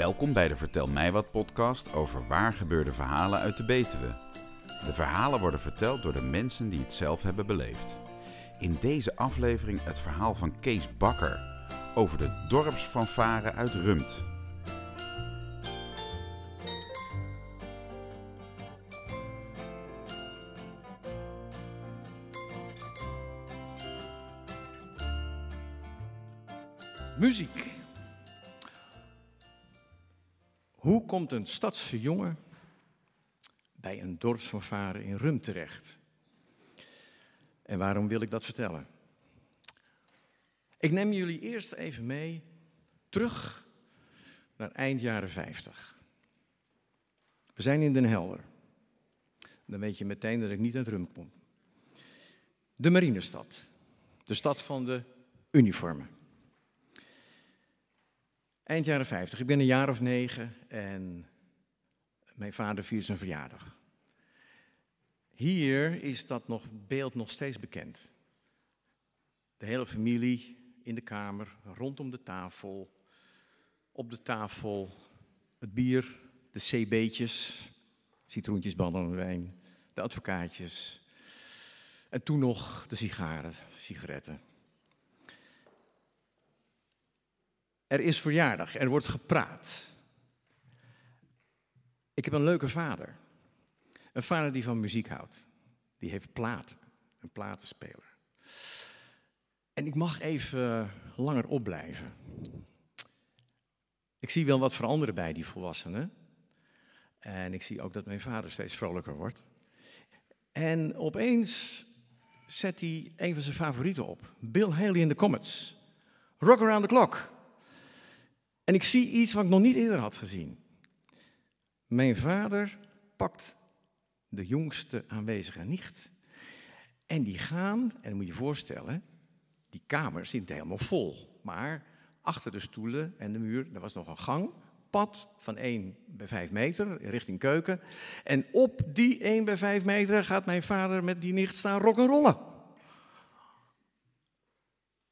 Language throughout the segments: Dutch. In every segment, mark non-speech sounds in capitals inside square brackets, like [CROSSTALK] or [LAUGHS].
Welkom bij de Vertel mij wat podcast over waar gebeurde verhalen uit de Betuwe. De verhalen worden verteld door de mensen die het zelf hebben beleefd. In deze aflevering het verhaal van Kees Bakker over de dorpsfanfare uit Rumt. Muziek. Hoe komt een stadse jongen bij een dorpsfanfare in Rum terecht? En waarom wil ik dat vertellen? Ik neem jullie eerst even mee terug naar eind jaren 50. We zijn in Den Helder. Dan weet je meteen dat ik niet uit Rum kom. De Marinestad. De stad van de uniformen. Eind jaren 50. Ik ben een jaar of negen en mijn vader viert zijn verjaardag. Hier is dat nog, beeld nog steeds bekend. De hele familie in de kamer, rondom de tafel. Op de tafel het bier, de CB'tjes, citroentjes, wijn, de advocaatjes. En toen nog de sigaren, sigaretten. Er is verjaardag, er wordt gepraat. Ik heb een leuke vader. Een vader die van muziek houdt. Die heeft platen, een platenspeler. En ik mag even langer opblijven. Ik zie wel wat veranderen bij die volwassenen. En ik zie ook dat mijn vader steeds vrolijker wordt. En opeens zet hij een van zijn favorieten op. Bill Haley in the Comets. Rock Around the Clock. En ik zie iets wat ik nog niet eerder had gezien. Mijn vader pakt de jongste aanwezige nicht. En die gaan, en moet je je voorstellen, die kamer zit helemaal vol. Maar achter de stoelen en de muur, er was nog een gang, pad van 1 bij 5 meter richting keuken. En op die 1 bij 5 meter gaat mijn vader met die nicht staan rock'n'rollen.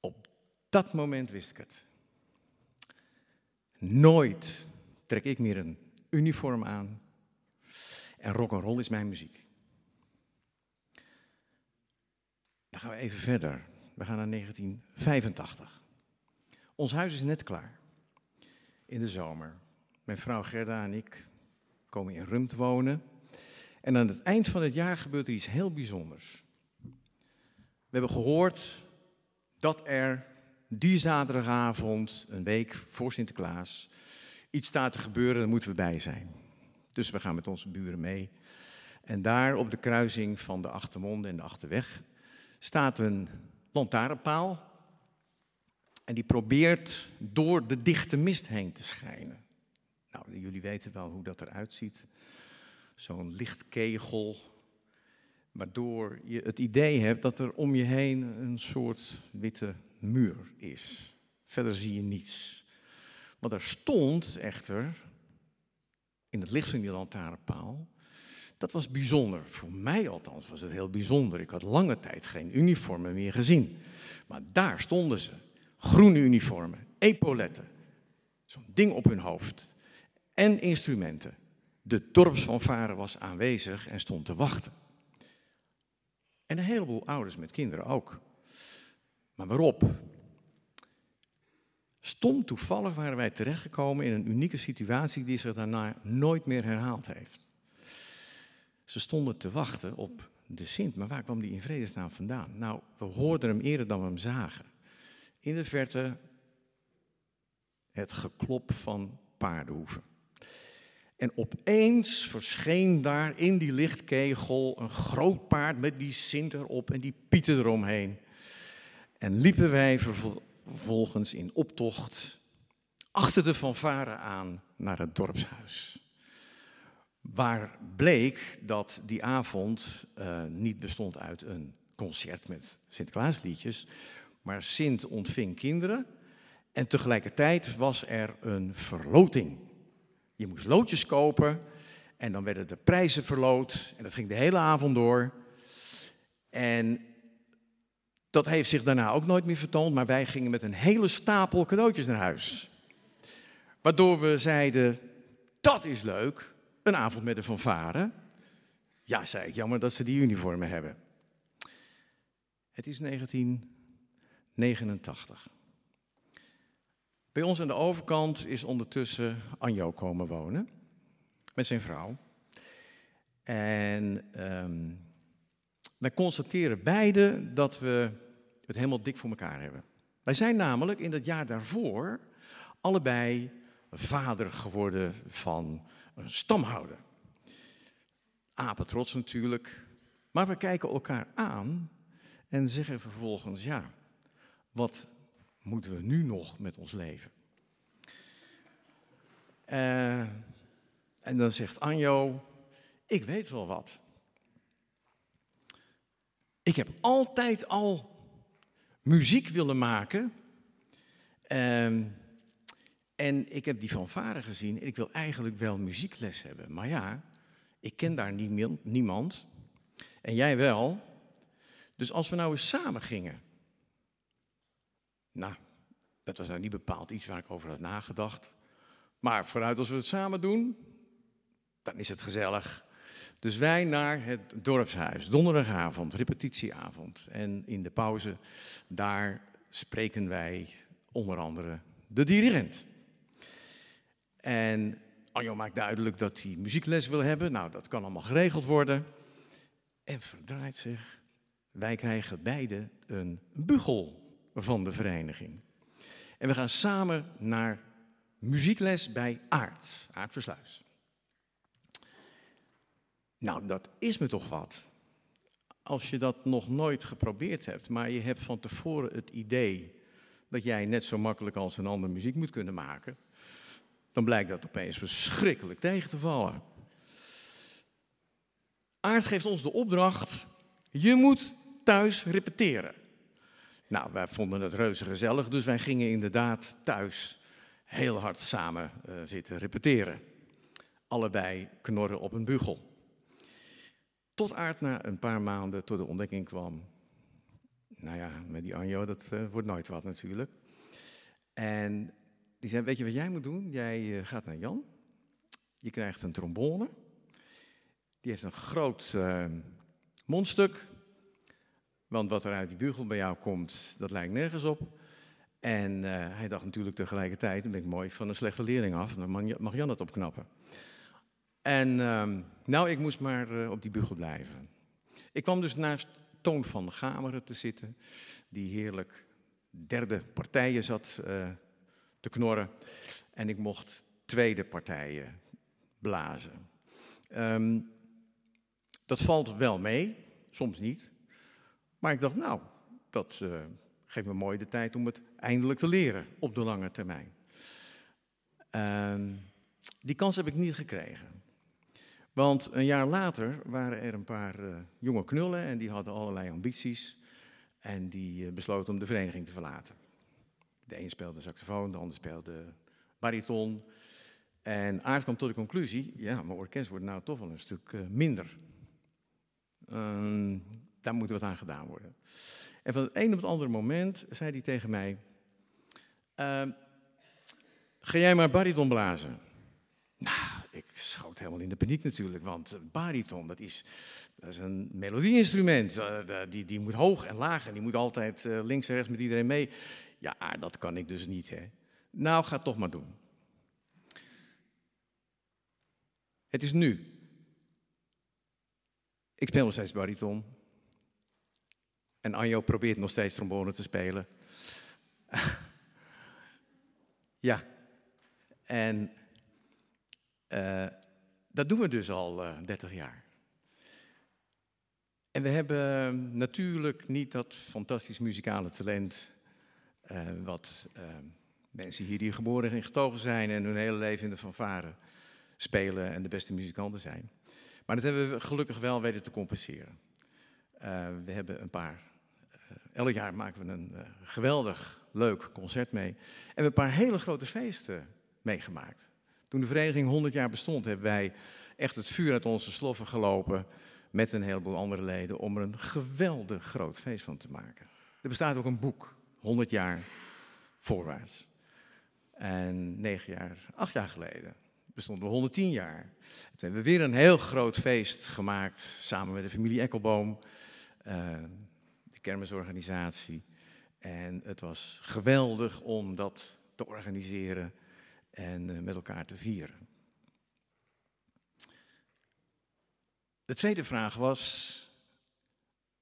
Op dat moment wist ik het. Nooit trek ik meer een uniform aan. En rock and roll is mijn muziek. Dan gaan we even verder. We gaan naar 1985. Ons huis is net klaar. In de zomer. Mijn vrouw Gerda en ik komen in Rum te wonen. En aan het eind van het jaar gebeurt er iets heel bijzonders. We hebben gehoord dat er die zaterdagavond, een week voor Sinterklaas, iets staat te gebeuren, daar moeten we bij zijn. Dus we gaan met onze buren mee. En daar op de kruising van de Achtermonde en de Achterweg staat een lantaarnpaal. En die probeert door de dichte mist heen te schijnen. Nou, jullie weten wel hoe dat eruit ziet. Zo'n lichtkegel, waardoor je het idee hebt dat er om je heen een soort witte muur is. Verder zie je niets. Wat er stond echter, in het licht van die lantaarnpaal, dat was bijzonder. Voor mij althans was het heel bijzonder. Ik had lange tijd geen uniformen meer gezien. Maar daar stonden ze. Groene uniformen, epauletten, zo'n ding op hun hoofd en instrumenten. De dorpsfanfare was aanwezig en stond te wachten. En een heleboel ouders met kinderen ook. Maar waarop? Stom toevallig waren wij terechtgekomen in een unieke situatie die zich daarna nooit meer herhaald heeft. Ze stonden te wachten op de Sint, maar waar kwam die in vredesnaam vandaan? Nou, we hoorden hem eerder dan we hem zagen. In de verte het geklop van paardenhoeven. En opeens verscheen daar in die lichtkegel een groot paard met die Sint erop en die Pieter eromheen. En liepen wij vervolgens in optocht achter de fanfare aan naar het dorpshuis. Waar bleek dat die avond uh, niet bestond uit een concert met Sinterklaasliedjes, maar Sint ontving kinderen en tegelijkertijd was er een verloting. Je moest loodjes kopen en dan werden de prijzen verloot en dat ging de hele avond door. En dat heeft zich daarna ook nooit meer vertoond, maar wij gingen met een hele stapel cadeautjes naar huis. Waardoor we zeiden, dat is leuk, een avond met een fanfare. Ja, zei ik, jammer dat ze die uniformen hebben. Het is 1989. Bij ons aan de overkant is ondertussen Anjo komen wonen. Met zijn vrouw. En ehm, wij constateren beide dat we het helemaal dik voor elkaar hebben. Wij zijn namelijk in dat jaar daarvoor allebei vader geworden van een stamhouder. Apetrots natuurlijk. Maar we kijken elkaar aan en zeggen vervolgens, ja, wat moeten we nu nog met ons leven? Uh, en dan zegt Anjo, ik weet wel wat. Ik heb altijd al muziek willen maken. Uh, en ik heb die fanfare gezien en ik wil eigenlijk wel muziekles hebben. Maar ja, ik ken daar niemand. En jij wel. Dus als we nou eens samen gingen. Nou, dat was nou niet bepaald iets waar ik over had nagedacht. Maar vooruit als we het samen doen, dan is het gezellig. Dus wij naar het dorpshuis, donderdagavond, repetitieavond. En in de pauze, daar spreken wij onder andere de dirigent. En Anjo maakt duidelijk dat hij muziekles wil hebben. Nou, dat kan allemaal geregeld worden. En verdraait zich. Wij krijgen beide een bugel van de vereniging. En we gaan samen naar muziekles bij Aard, Aard Versluis. Nou, dat is me toch wat. Als je dat nog nooit geprobeerd hebt, maar je hebt van tevoren het idee dat jij net zo makkelijk als een ander muziek moet kunnen maken, dan blijkt dat opeens verschrikkelijk tegen te vallen. Aard geeft ons de opdracht, je moet thuis repeteren. Nou, wij vonden het reuze gezellig, dus wij gingen inderdaad thuis heel hard samen uh, zitten repeteren. Allebei knorren op een bugel. Tot Aard na een paar maanden tot de ontdekking kwam. Nou ja, met die Anjo, dat uh, wordt nooit wat natuurlijk. En die zei, weet je wat jij moet doen? Jij uh, gaat naar Jan. Je krijgt een trombone. Die heeft een groot uh, mondstuk. Want wat er uit die bugel bij jou komt, dat lijkt nergens op. En hij dacht natuurlijk tegelijkertijd, dan ben ik mooi van een slechte leerling af. Dan mag Jan het opknappen. En uh, nou, ik moest maar uh, op die bugel blijven. Ik kwam dus naast Toon van Gameren te zitten, die heerlijk derde partijen zat uh, te knorren. En ik mocht tweede partijen blazen. Um, dat valt wel mee, soms niet. Maar ik dacht, nou, dat uh, geeft me mooi de tijd om het eindelijk te leren op de lange termijn. Uh, die kans heb ik niet gekregen. Want een jaar later waren er een paar uh, jonge knullen en die hadden allerlei ambities. En die uh, besloten om de vereniging te verlaten. De een speelde saxofoon, de ander speelde bariton. En Aard kwam tot de conclusie, ja, mijn orkest wordt nou toch wel een stuk uh, minder. Um, daar moet wat aan gedaan worden. En van het een op het andere moment zei hij tegen mij, ehm, ga jij maar bariton blazen? Nou, schoot helemaal in de paniek natuurlijk, want bariton, dat is, dat is een melodieinstrument. Uh, die, die moet hoog en laag en die moet altijd uh, links en rechts met iedereen mee. Ja, dat kan ik dus niet, hè. Nou, ga toch maar doen. Het is nu. Ik speel nog steeds bariton. En Anjo probeert nog steeds trombone te spelen. [LAUGHS] ja. En uh, dat doen we dus al uh, 30 jaar. En we hebben natuurlijk niet dat fantastisch muzikale talent uh, wat mensen hier die geboren en getogen zijn en hun hele leven in de fanfare spelen en de beste muzikanten zijn. Maar dat hebben we gelukkig wel weten te compenseren. we hebben een paar, elk jaar maken we een geweldig leuk concert mee. En we hebben een paar hele grote feesten meegemaakt. Toen de vereniging 100 jaar bestond, hebben wij echt het vuur uit onze sloffen gelopen met een heleboel andere leden om er een geweldig groot feest van te maken. Er bestaat ook een boek, 100 jaar voorwaarts. En negen jaar, acht jaar geleden bestonden we 110 jaar. Toen hebben we weer een heel groot feest gemaakt samen met de familie Ekkelboom, uh, de kermisorganisatie. En het was geweldig om dat te organiseren en uh, met elkaar te vieren. De tweede vraag was,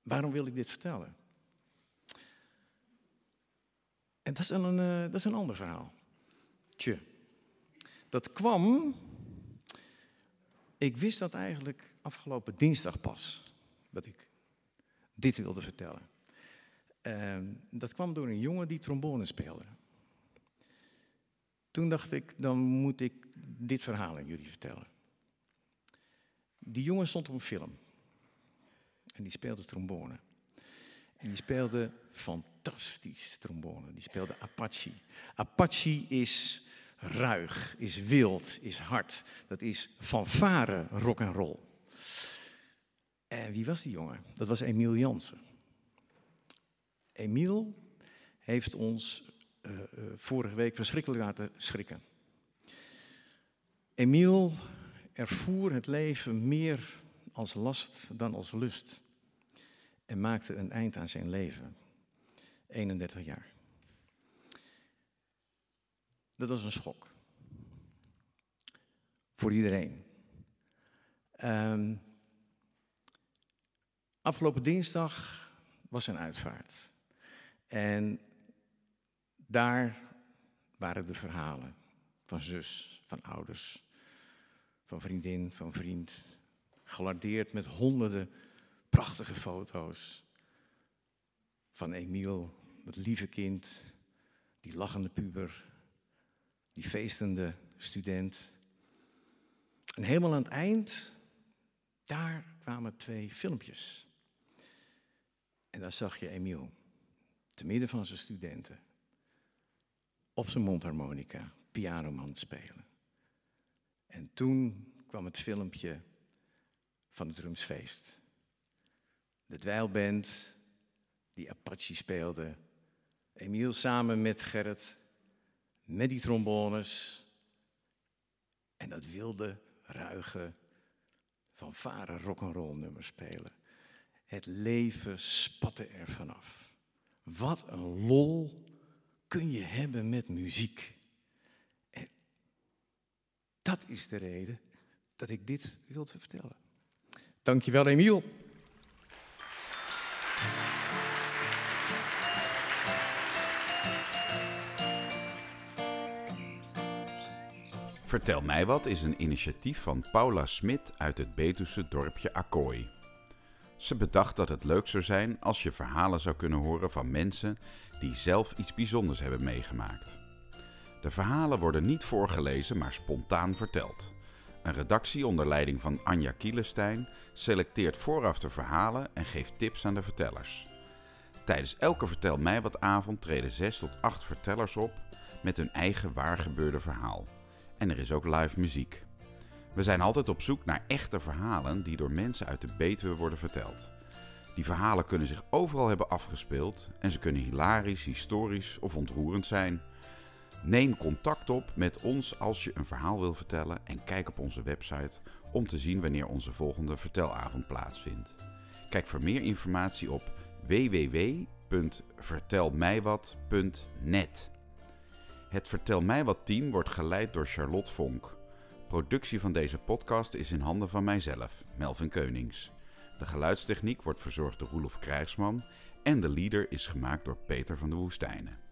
waarom wil ik dit vertellen? En dat is een, uh, dat is een ander verhaal. Tje. Dat kwam, ik wist dat eigenlijk afgelopen dinsdag pas, dat ik dit wilde vertellen. Uh, dat kwam door een jongen die trombone speelde. Toen dacht ik, dan moet ik dit verhaal aan jullie vertellen. Die jongen stond op een film. En die speelde trombone. En die speelde fantastisch trombone. Die speelde Apache. Apache is ruig, is wild, is hard. Dat is fanfare rock and roll. En wie was die jongen? Dat was Emiel Jansen. Emiel heeft ons uh, uh, vorige week verschrikkelijk laten schrikken. Emiel ervoer het leven meer als last dan als lust en maakte een eind aan zijn leven. 31 jaar. Dat was een schok. Voor iedereen. Um, afgelopen dinsdag was zijn uitvaart. En daar waren de verhalen van zus, van ouders, van vriendin, van vriend. Gelardeerd met honderden prachtige foto's van Emiel, dat lieve kind, die lachende puber, die feestende student. En helemaal aan het eind, daar kwamen twee filmpjes. En daar zag je Emiel, te midden van zijn studenten, op zijn mondharmonica, pianoman spelen. En toen kwam het filmpje van het Rumsfeest. De dweilband die Apache speelde. Emiel samen met Gerrit, met die trombones. En dat wilde, ruige, varen rock'n'roll nummer spelen. Het leven spatte er vanaf. Wat een lol kun je hebben met muziek. En dat is de reden dat ik dit wilde vertellen. Dankjewel, Emiel. Vertel mij wat is een initiatief van Paula Smit uit het Betuwse dorpje Akkooi. Ze bedacht dat het leuk zou zijn als je verhalen zou kunnen horen van mensen die zelf iets bijzonders hebben meegemaakt. De verhalen worden niet voorgelezen, maar spontaan verteld. Een redactie onder leiding van Anja Kielestein selecteert vooraf de verhalen en geeft tips aan de vertellers. Tijdens elke Vertel mij wat avond treden 6 tot 8 vertellers op met hun eigen waargebeurde verhaal. En er is ook live muziek. We zijn altijd op zoek naar echte verhalen die door mensen uit de Betuwe worden verteld. Die verhalen kunnen zich overal hebben afgespeeld en ze kunnen hilarisch, historisch of ontroerend zijn. Neem contact op met ons als je een verhaal wil vertellen en kijk op onze website om te zien wanneer onze volgende vertelavond plaatsvindt. Kijk voor meer informatie op www.vertelmijwat.net. Het Vertel mij wat team wordt geleid door Charlotte Vonk. Productie van deze podcast is in handen van mijzelf, Melvin Keunings. De geluidstechniek wordt verzorgd door Roelof Krijgsman en de leader is gemaakt door Peter van de Woestijnen.